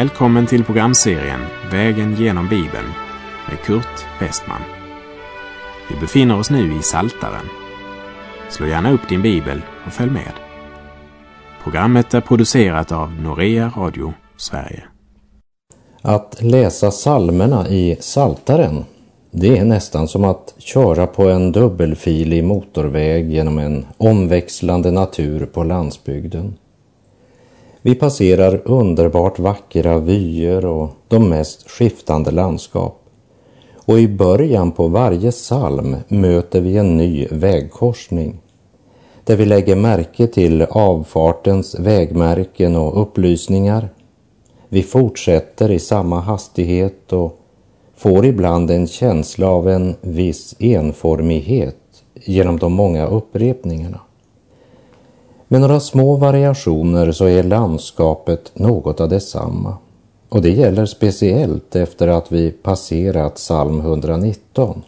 Välkommen till programserien Vägen genom Bibeln med Kurt Westman. Vi befinner oss nu i Saltaren. Slå gärna upp din bibel och följ med. Programmet är producerat av Norea Radio Sverige. Att läsa salmerna i Saltaren, det är nästan som att köra på en dubbelfilig motorväg genom en omväxlande natur på landsbygden. Vi passerar underbart vackra vyer och de mest skiftande landskap. Och i början på varje psalm möter vi en ny vägkorsning där vi lägger märke till avfartens vägmärken och upplysningar. Vi fortsätter i samma hastighet och får ibland en känsla av en viss enformighet genom de många upprepningarna. Med några små variationer så är landskapet något av detsamma. Och det gäller speciellt efter att vi passerat psalm 119.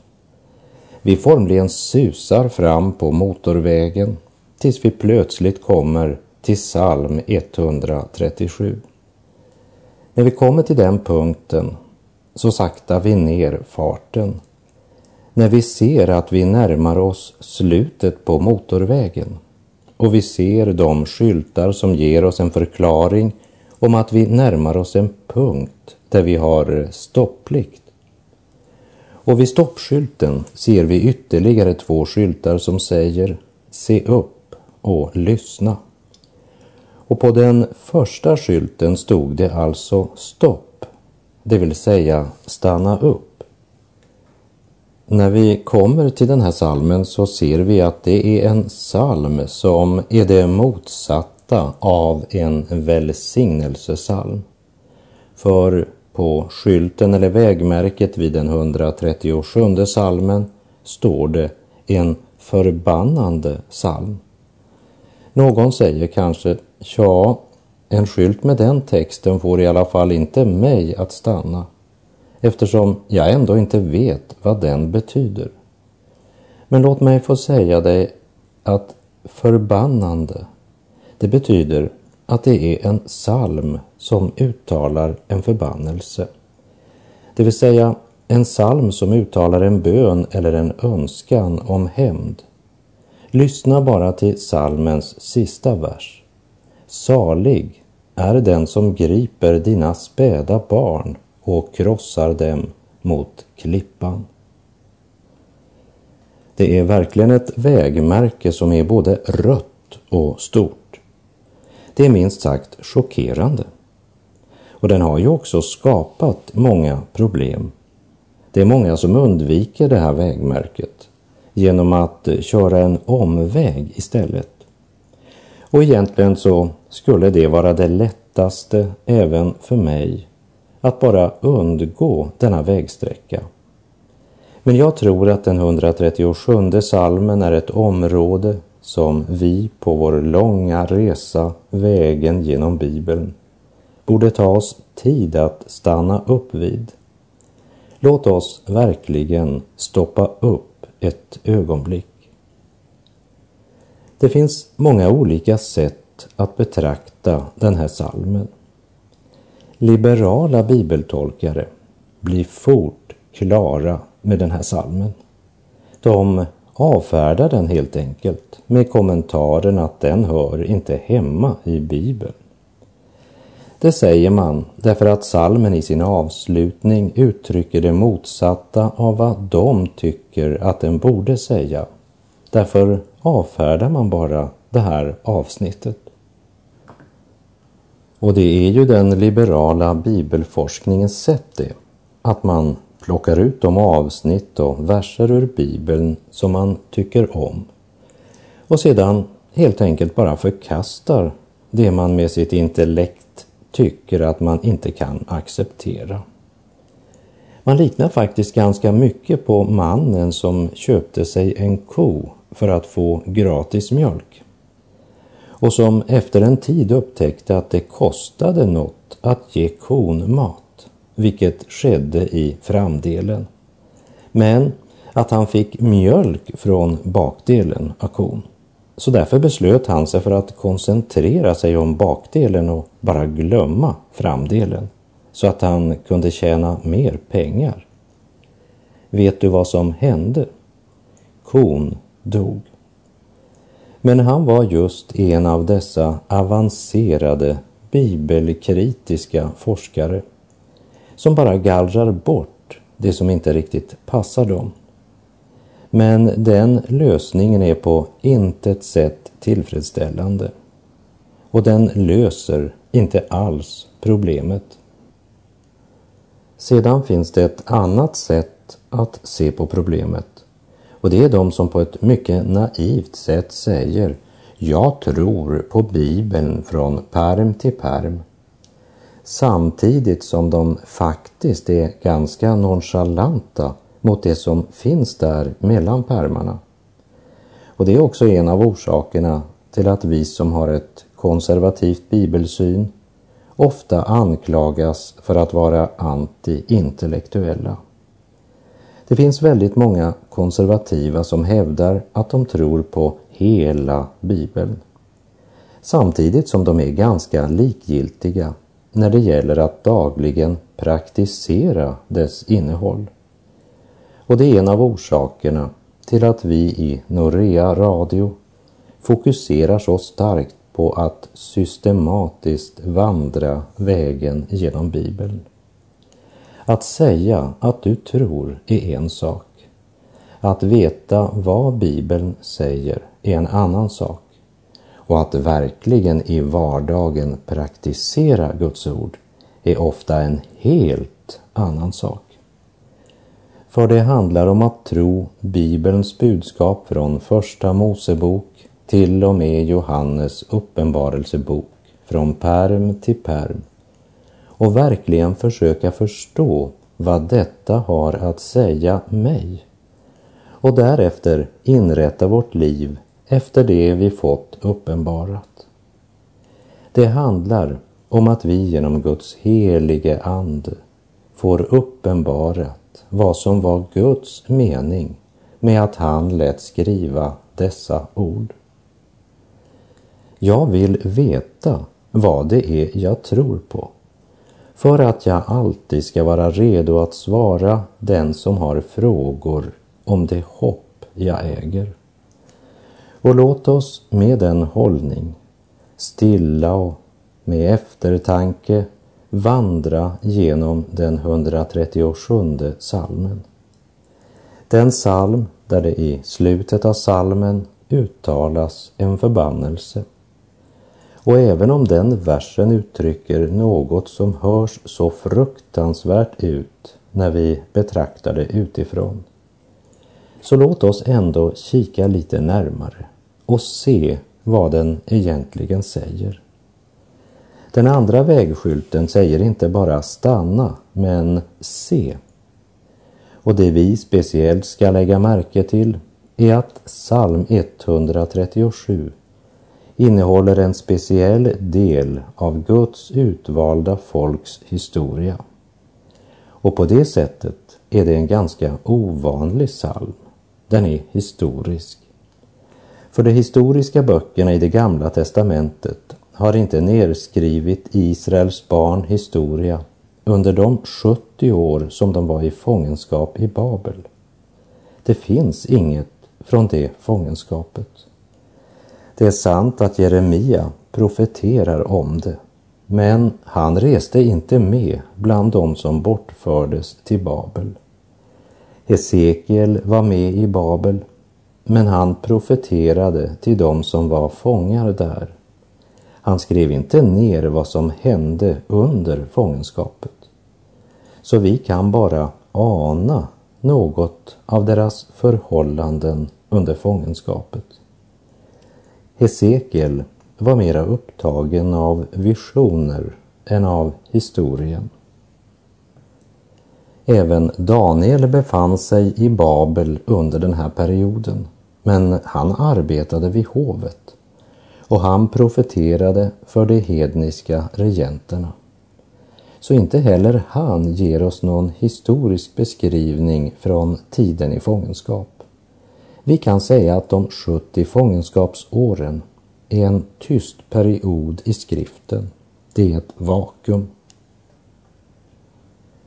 Vi formligen susar fram på motorvägen tills vi plötsligt kommer till psalm 137. När vi kommer till den punkten så saktar vi ner farten. När vi ser att vi närmar oss slutet på motorvägen och vi ser de skyltar som ger oss en förklaring om att vi närmar oss en punkt där vi har stopplikt. Och vid stoppskylten ser vi ytterligare två skyltar som säger Se upp och lyssna. Och på den första skylten stod det alltså stopp, det vill säga stanna upp. När vi kommer till den här salmen så ser vi att det är en salm som är det motsatta av en välsignelsesalm. För på skylten eller vägmärket vid den 137 salmen står det en förbannande salm. Någon säger kanske, ja, en skylt med den texten får i alla fall inte mig att stanna eftersom jag ändå inte vet vad den betyder. Men låt mig få säga dig att förbannande, det betyder att det är en psalm som uttalar en förbannelse. Det vill säga en psalm som uttalar en bön eller en önskan om hämnd. Lyssna bara till psalmens sista vers. Salig är den som griper dina späda barn och krossar dem mot klippan. Det är verkligen ett vägmärke som är både rött och stort. Det är minst sagt chockerande. Och den har ju också skapat många problem. Det är många som undviker det här vägmärket genom att köra en omväg istället. Och egentligen så skulle det vara det lättaste även för mig att bara undgå denna vägsträcka. Men jag tror att den 137 salmen är ett område som vi på vår långa resa vägen genom Bibeln borde ta oss tid att stanna upp vid. Låt oss verkligen stoppa upp ett ögonblick. Det finns många olika sätt att betrakta den här salmen. Liberala bibeltolkare blir fort klara med den här salmen. De avfärdar den helt enkelt med kommentaren att den hör inte hemma i Bibeln. Det säger man därför att salmen i sin avslutning uttrycker det motsatta av vad de tycker att den borde säga. Därför avfärdar man bara det här avsnittet. Och det är ju den liberala bibelforskningens sätt det, att man plockar ut de avsnitt och verser ur Bibeln som man tycker om. Och sedan helt enkelt bara förkastar det man med sitt intellekt tycker att man inte kan acceptera. Man liknar faktiskt ganska mycket på mannen som köpte sig en ko för att få gratis mjölk och som efter en tid upptäckte att det kostade något att ge kon mat, vilket skedde i framdelen. Men att han fick mjölk från bakdelen av kon. Så därför beslöt han sig för att koncentrera sig om bakdelen och bara glömma framdelen. så att han kunde tjäna mer pengar. Vet du vad som hände? Kon dog. Men han var just en av dessa avancerade bibelkritiska forskare som bara gallrar bort det som inte riktigt passar dem. Men den lösningen är på intet sätt tillfredsställande. Och den löser inte alls problemet. Sedan finns det ett annat sätt att se på problemet. Och det är de som på ett mycket naivt sätt säger jag tror på Bibeln från perm till perm. Samtidigt som de faktiskt är ganska nonchalanta mot det som finns där mellan pärmarna. Och det är också en av orsakerna till att vi som har ett konservativt bibelsyn ofta anklagas för att vara antiintellektuella. Det finns väldigt många konservativa som hävdar att de tror på hela Bibeln. Samtidigt som de är ganska likgiltiga när det gäller att dagligen praktisera dess innehåll. Och det är en av orsakerna till att vi i Norea Radio fokuserar så starkt på att systematiskt vandra vägen genom Bibeln. Att säga att du tror är en sak. Att veta vad Bibeln säger är en annan sak. Och att verkligen i vardagen praktisera Guds ord är ofta en helt annan sak. För det handlar om att tro Bibelns budskap från Första Mosebok till och med Johannes uppenbarelsebok från perm till perm och verkligen försöka förstå vad detta har att säga mig och därefter inrätta vårt liv efter det vi fått uppenbarat. Det handlar om att vi genom Guds helige Ande får uppenbarat vad som var Guds mening med att han lät skriva dessa ord. Jag vill veta vad det är jag tror på för att jag alltid ska vara redo att svara den som har frågor om det hopp jag äger. Och låt oss med den hållning, stilla och med eftertanke vandra genom den 137 salmen. Den psalm där det i slutet av salmen uttalas en förbannelse och även om den versen uttrycker något som hörs så fruktansvärt ut när vi betraktar det utifrån, så låt oss ändå kika lite närmare och se vad den egentligen säger. Den andra vägskylten säger inte bara stanna, men se. Och det vi speciellt ska lägga märke till är att psalm 137 innehåller en speciell del av Guds utvalda folks historia. Och på det sättet är det en ganska ovanlig psalm. Den är historisk. För de historiska böckerna i det gamla testamentet har inte nerskrivit Israels barn historia under de 70 år som de var i fångenskap i Babel. Det finns inget från det fångenskapet. Det är sant att Jeremia profeterar om det, men han reste inte med bland dem som bortfördes till Babel. Hesekiel var med i Babel, men han profeterade till dem som var fångar där. Han skrev inte ner vad som hände under fångenskapet. Så vi kan bara ana något av deras förhållanden under fångenskapet. Hesekiel var mera upptagen av visioner än av historien. Även Daniel befann sig i Babel under den här perioden, men han arbetade vid hovet och han profeterade för de hedniska regenterna. Så inte heller han ger oss någon historisk beskrivning från tiden i fångenskap. Vi kan säga att de 70 fångenskapsåren är en tyst period i skriften. Det är ett vakuum.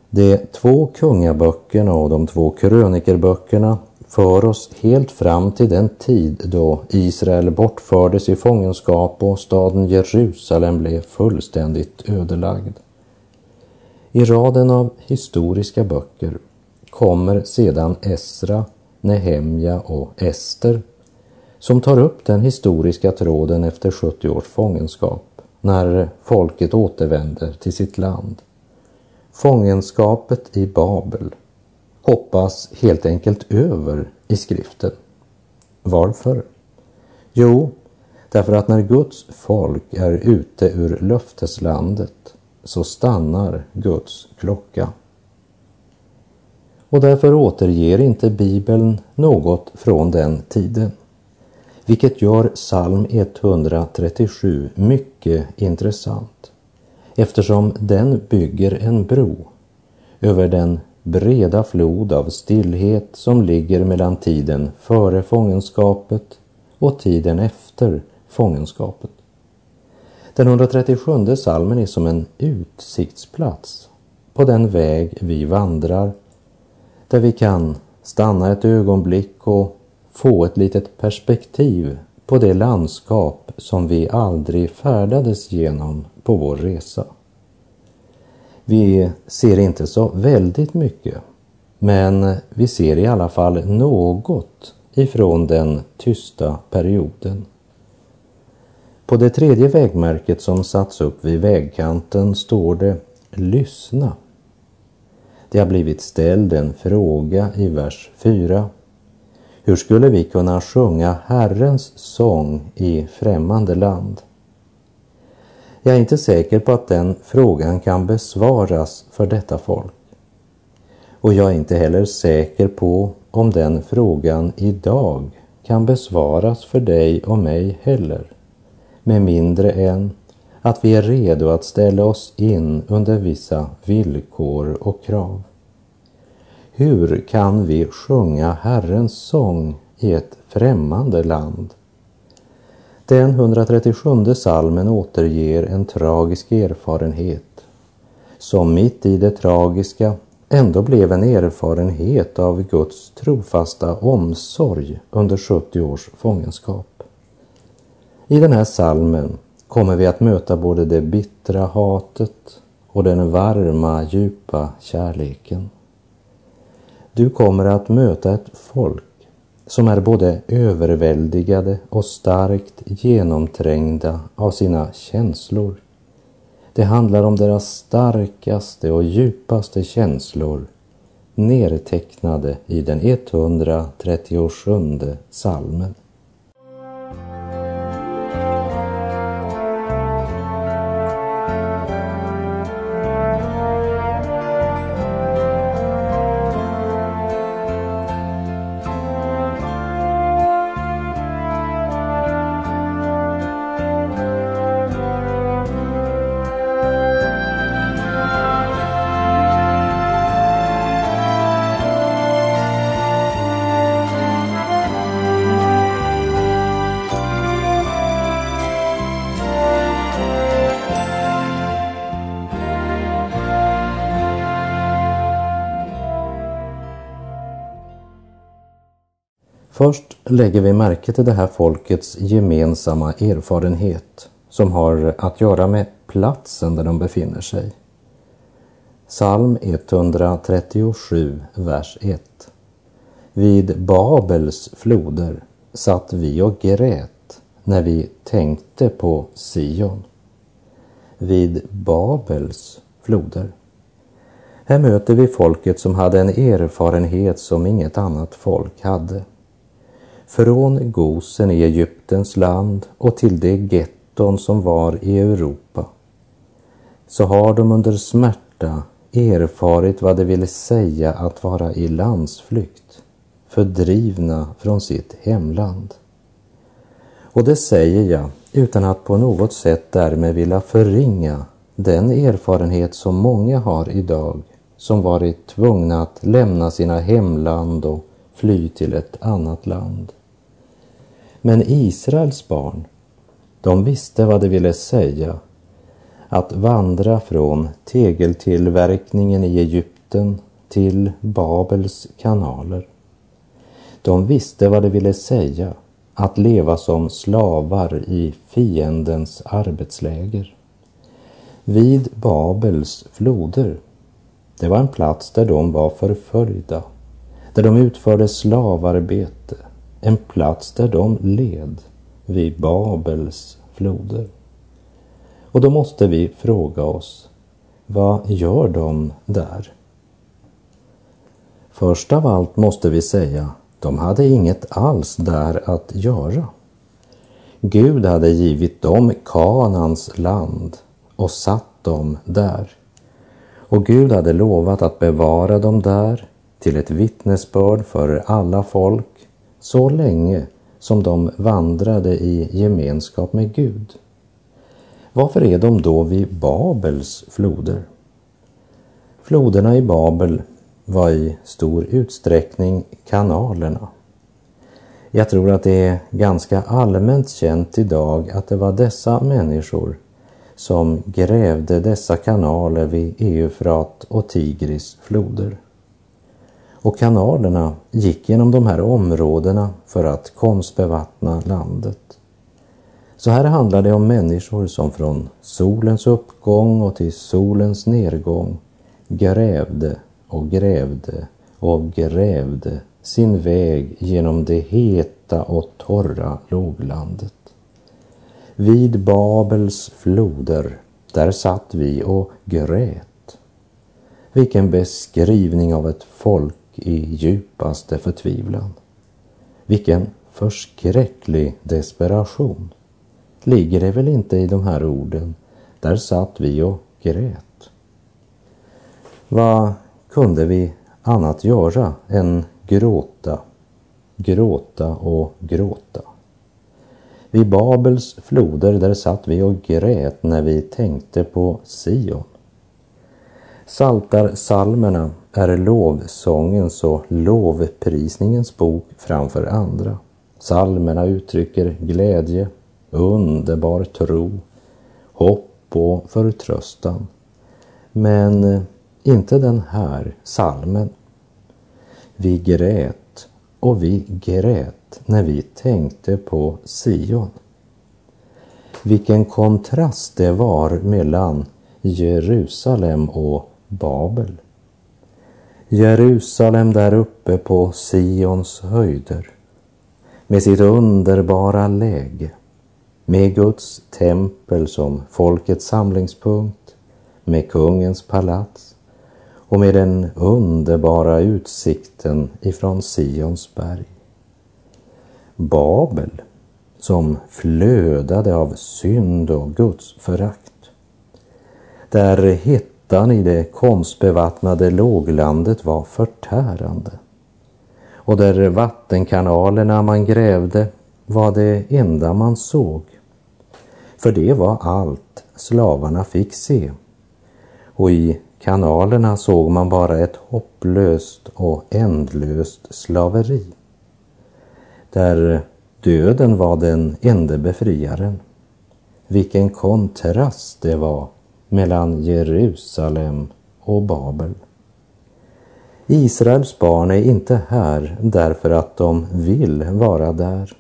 De två kungaböckerna och de två krönikerböckerna för oss helt fram till den tid då Israel bortfördes i fångenskap och staden Jerusalem blev fullständigt ödelagd. I raden av historiska böcker kommer sedan Esra, Nehemja och Ester som tar upp den historiska tråden efter 70 års fångenskap när folket återvänder till sitt land. Fångenskapet i Babel hoppas helt enkelt över i skriften. Varför? Jo, därför att när Guds folk är ute ur löfteslandet så stannar Guds klocka. Och därför återger inte Bibeln något från den tiden. Vilket gör psalm 137 mycket intressant eftersom den bygger en bro över den breda flod av stillhet som ligger mellan tiden före fångenskapet och tiden efter fångenskapet. Den 137 salmen är som en utsiktsplats på den väg vi vandrar där vi kan stanna ett ögonblick och få ett litet perspektiv på det landskap som vi aldrig färdades genom på vår resa. Vi ser inte så väldigt mycket, men vi ser i alla fall något ifrån den tysta perioden. På det tredje vägmärket som satts upp vid vägkanten står det Lyssna. Det har blivit ställd en fråga i vers 4. Hur skulle vi kunna sjunga Herrens sång i främmande land? Jag är inte säker på att den frågan kan besvaras för detta folk. Och jag är inte heller säker på om den frågan idag kan besvaras för dig och mig heller, med mindre än att vi är redo att ställa oss in under vissa villkor och krav. Hur kan vi sjunga Herrens sång i ett främmande land? Den 137 salmen återger en tragisk erfarenhet som mitt i det tragiska ändå blev en erfarenhet av Guds trofasta omsorg under 70 års fångenskap. I den här salmen kommer vi att möta både det bittra hatet och den varma, djupa kärleken. Du kommer att möta ett folk som är både överväldigade och starkt genomträngda av sina känslor. Det handlar om deras starkaste och djupaste känslor nertecknade i den 137 salmen. Först lägger vi märke till det här folkets gemensamma erfarenhet som har att göra med platsen där de befinner sig. Psalm 137, vers 1. Vid Babels floder satt vi och grät när vi tänkte på Sion. Vid Babels floder. Här möter vi folket som hade en erfarenhet som inget annat folk hade från Gosen i Egyptens land och till de getton som var i Europa, så har de under smärta erfarit vad det ville säga att vara i landsflykt, fördrivna från sitt hemland. Och det säger jag utan att på något sätt därmed vilja förringa den erfarenhet som många har idag som varit tvungna att lämna sina hemland och fly till ett annat land. Men Israels barn, de visste vad det ville säga att vandra från tegeltillverkningen i Egypten till Babels kanaler. De visste vad det ville säga att leva som slavar i fiendens arbetsläger. Vid Babels floder, det var en plats där de var förföljda, där de utförde slavarbete, en plats där de led vid Babels floder. Och då måste vi fråga oss, vad gör de där? Först av allt måste vi säga, de hade inget alls där att göra. Gud hade givit dem Kanans land och satt dem där. Och Gud hade lovat att bevara dem där till ett vittnesbörd för alla folk så länge som de vandrade i gemenskap med Gud. Varför är de då vid Babels floder? Floderna i Babel var i stor utsträckning kanalerna. Jag tror att det är ganska allmänt känt idag att det var dessa människor som grävde dessa kanaler vid Eufrat och Tigris floder. Och kanalerna gick genom de här områdena för att konstbevattna landet. Så här handlar det om människor som från solens uppgång och till solens nedgång grävde och grävde och grävde sin väg genom det heta och torra låglandet. Vid Babels floder, där satt vi och grät. Vilken beskrivning av ett folk i djupaste förtvivlan. Vilken förskräcklig desperation. Ligger det väl inte i de här orden? Där satt vi och grät. Vad kunde vi annat göra än gråta, gråta och gråta? Vid Babels floder där satt vi och grät när vi tänkte på Sion. Saltar salmerna är lovsångens och lovprisningens bok framför andra. Salmerna uttrycker glädje, underbar tro, hopp och förtröstan. Men inte den här salmen. Vi grät och vi grät när vi tänkte på Sion. Vilken kontrast det var mellan Jerusalem och Babel. Jerusalem där uppe på Sions höjder med sitt underbara läge, med Guds tempel som folkets samlingspunkt, med kungens palats och med den underbara utsikten ifrån Sions berg. Babel som flödade av synd och Guds förakt. Där hettan i det konstbevattnade låglandet var förtärande och där vattenkanalerna man grävde var det enda man såg. För det var allt slavarna fick se. Och i kanalerna såg man bara ett hopplöst och ändlöst slaveri. Där döden var den enda befriaren. Vilken kontrast det var mellan Jerusalem och Babel. Israels barn är inte här därför att de vill vara där.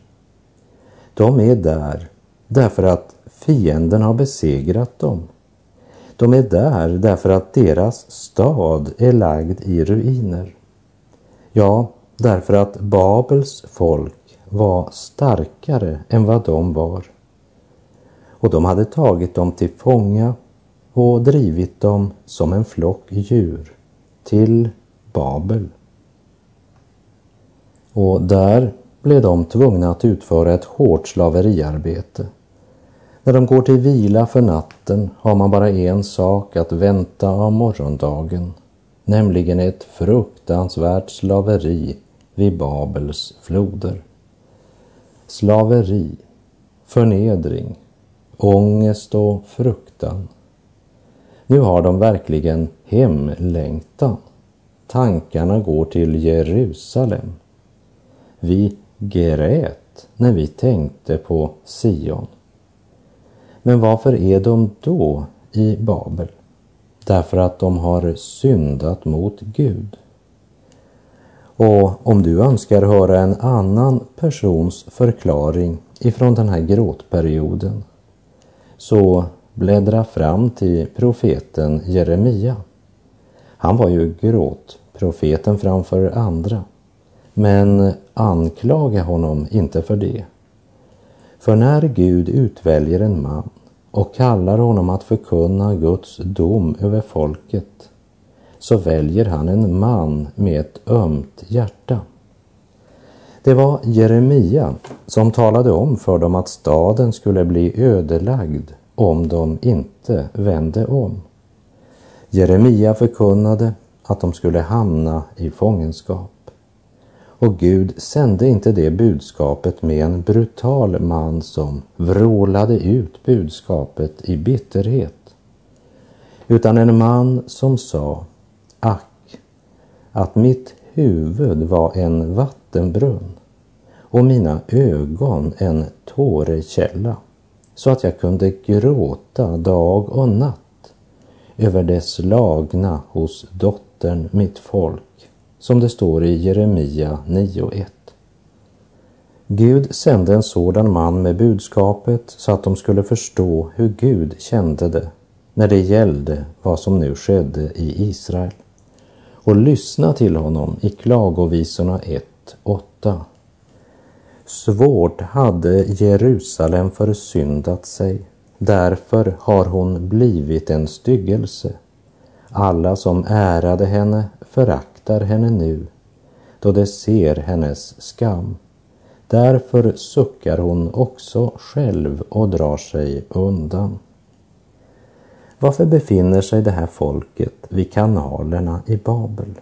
De är där därför att fienden har besegrat dem. De är där därför att deras stad är lagd i ruiner. Ja, därför att Babels folk var starkare än vad de var. Och de hade tagit dem till fånga och drivit dem som en flock djur till Babel. Och där blev de tvungna att utföra ett hårt slaveriarbete. När de går till vila för natten har man bara en sak att vänta av morgondagen, nämligen ett fruktansvärt slaveri vid Babels floder. Slaveri, förnedring, ångest och fruktan. Nu har de verkligen hemlängtan. Tankarna går till Jerusalem. Vi grät när vi tänkte på Sion. Men varför är de då i Babel? därför att de har syndat mot Gud. Och om du önskar höra en annan persons förklaring ifrån den här gråtperioden så bläddra fram till profeten Jeremia. Han var ju gråtprofeten framför andra. Men anklaga honom inte för det. För när Gud utväljer en man och kallar honom att förkunna Guds dom över folket så väljer han en man med ett ömt hjärta. Det var Jeremia som talade om för dem att staden skulle bli ödelagd om de inte vände om. Jeremia förkunnade att de skulle hamna i fångenskap. Och Gud sände inte det budskapet med en brutal man som vrålade ut budskapet i bitterhet, utan en man som sa, ack, att mitt huvud var en vattenbrunn och mina ögon en tårekälla, så att jag kunde gråta dag och natt över det slagna hos dottern mitt folk som det står i Jeremia 9.1. Gud sände en sådan man med budskapet så att de skulle förstå hur Gud kände det när det gällde vad som nu skedde i Israel och lyssna till honom i Klagovisorna 1.8. Svårt hade Jerusalem försyndat sig, därför har hon blivit en styggelse. Alla som ärade henne föraktar henne nu då de ser hennes skam. Därför suckar hon också själv och drar sig undan. Varför befinner sig det här folket vid kanalerna i Babel?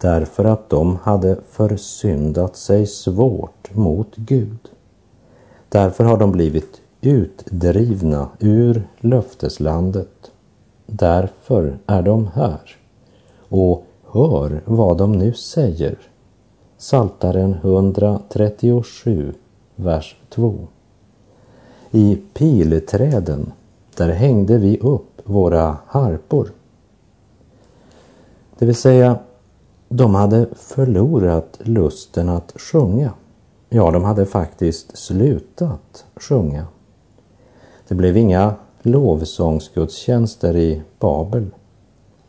Därför att de hade försyndat sig svårt mot Gud. Därför har de blivit utdrivna ur löfteslandet. Därför är de här. Och Hör vad de nu säger. Saltaren 137, vers 2. I pilträden, där hängde vi upp våra harpor. Det vill säga, de hade förlorat lusten att sjunga. Ja, de hade faktiskt slutat sjunga. Det blev inga lovsångsgudstjänster i Babel.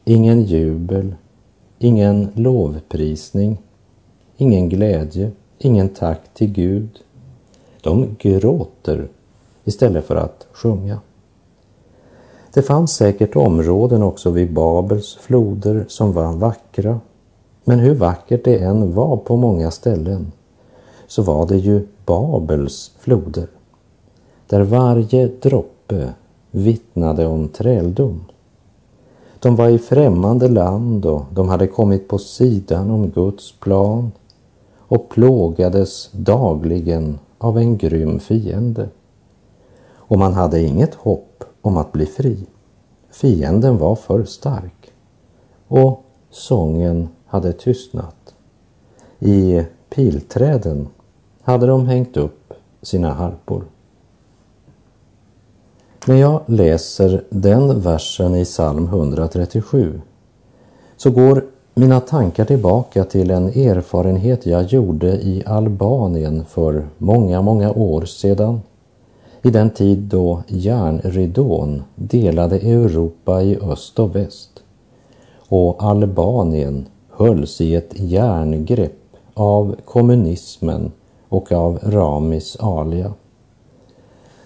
Ingen jubel, ingen lovprisning, ingen glädje, ingen tack till Gud. De gråter istället för att sjunga. Det fanns säkert områden också vid Babels floder som var vackra. Men hur vackert det än var på många ställen så var det ju Babels floder. Där varje droppe vittnade om träldom. De var i främmande land och de hade kommit på sidan om Guds plan och plågades dagligen av en grym fiende. Och man hade inget hopp om att bli fri. Fienden var för stark och sången hade tystnat. I pilträden hade de hängt upp sina harpor. När jag läser den versen i psalm 137 så går mina tankar tillbaka till en erfarenhet jag gjorde i Albanien för många, många år sedan. I den tid då järnridån delade Europa i öst och väst och Albanien hölls i ett järngrepp av kommunismen och av Ramis alia.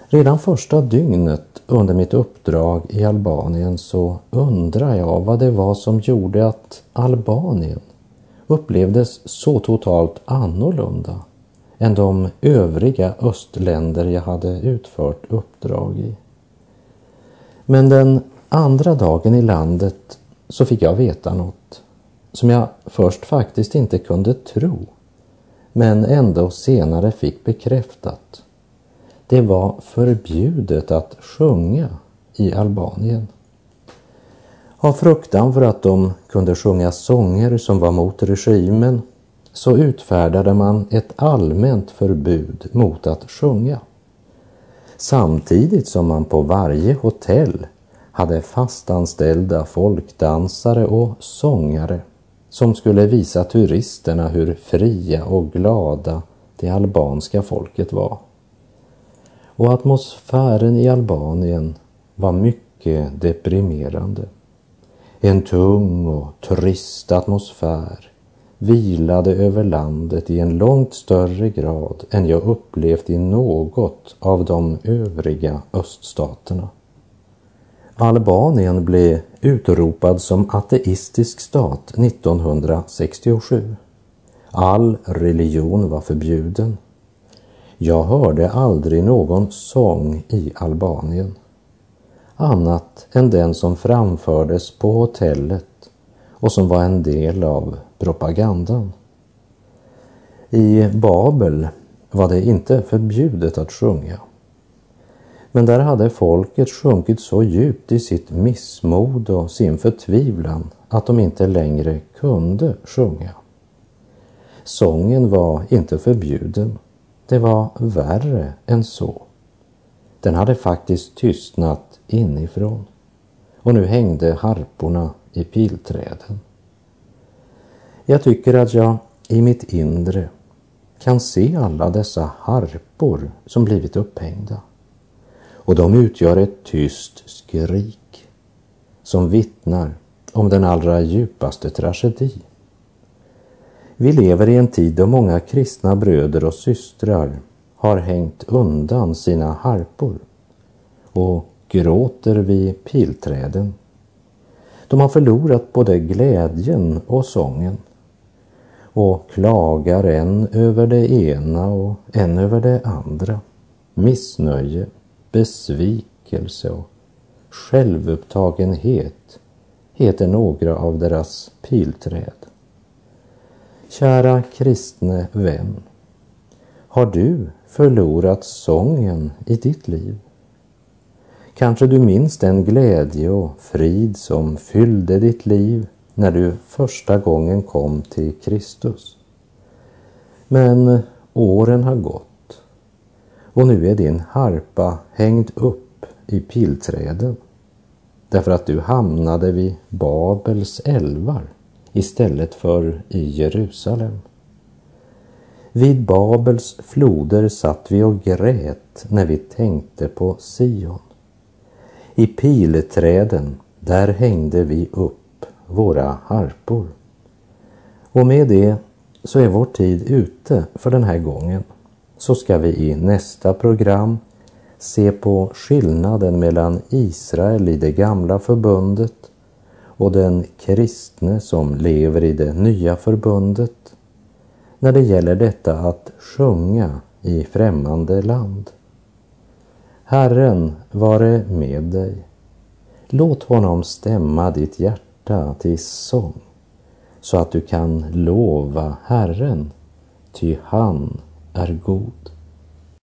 Redan första dygnet under mitt uppdrag i Albanien så undrar jag vad det var som gjorde att Albanien upplevdes så totalt annorlunda än de övriga östländer jag hade utfört uppdrag i. Men den andra dagen i landet så fick jag veta något som jag först faktiskt inte kunde tro men ändå senare fick bekräftat. Det var förbjudet att sjunga i Albanien. Av fruktan för att de kunde sjunga sånger som var mot regimen så utfärdade man ett allmänt förbud mot att sjunga. Samtidigt som man på varje hotell hade fastanställda folkdansare och sångare som skulle visa turisterna hur fria och glada det albanska folket var. Och atmosfären i Albanien var mycket deprimerande. En tung och trist atmosfär vilade över landet i en långt större grad än jag upplevt i något av de övriga öststaterna. Albanien blev utropad som ateistisk stat 1967. All religion var förbjuden. Jag hörde aldrig någon sång i Albanien annat än den som framfördes på hotellet och som var en del av propagandan. I Babel var det inte förbjudet att sjunga. Men där hade folket sjunkit så djupt i sitt missmod och sin förtvivlan att de inte längre kunde sjunga. Sången var inte förbjuden. Det var värre än så. Den hade faktiskt tystnat inifrån och nu hängde harporna i pilträden. Jag tycker att jag i mitt inre kan se alla dessa harpor som blivit upphängda. Och de utgör ett tyst skrik som vittnar om den allra djupaste tragedi. Vi lever i en tid då många kristna bröder och systrar har hängt undan sina harpor och gråter vid pilträden. De har förlorat både glädjen och sången och klagar en över det ena och en över det andra. Missnöje, besvikelse och självupptagenhet heter några av deras pilträd. Kära kristne vän, har du förlorat sången i ditt liv? Kanske du minns den glädje och frid som fyllde ditt liv när du första gången kom till Kristus. Men åren har gått och nu är din harpa hängd upp i pilträden därför att du hamnade vid Babels älvar istället för i Jerusalem. Vid Babels floder satt vi och grät när vi tänkte på Sion. I pilträden, där hängde vi upp våra harpor. Och med det så är vår tid ute för den här gången. Så ska vi i nästa program se på skillnaden mellan Israel i det gamla förbundet och den kristne som lever i det nya förbundet när det gäller detta att sjunga i främmande land. Herren vare med dig. Låt honom stämma ditt hjärta till sång så att du kan lova Herren, ty han är god.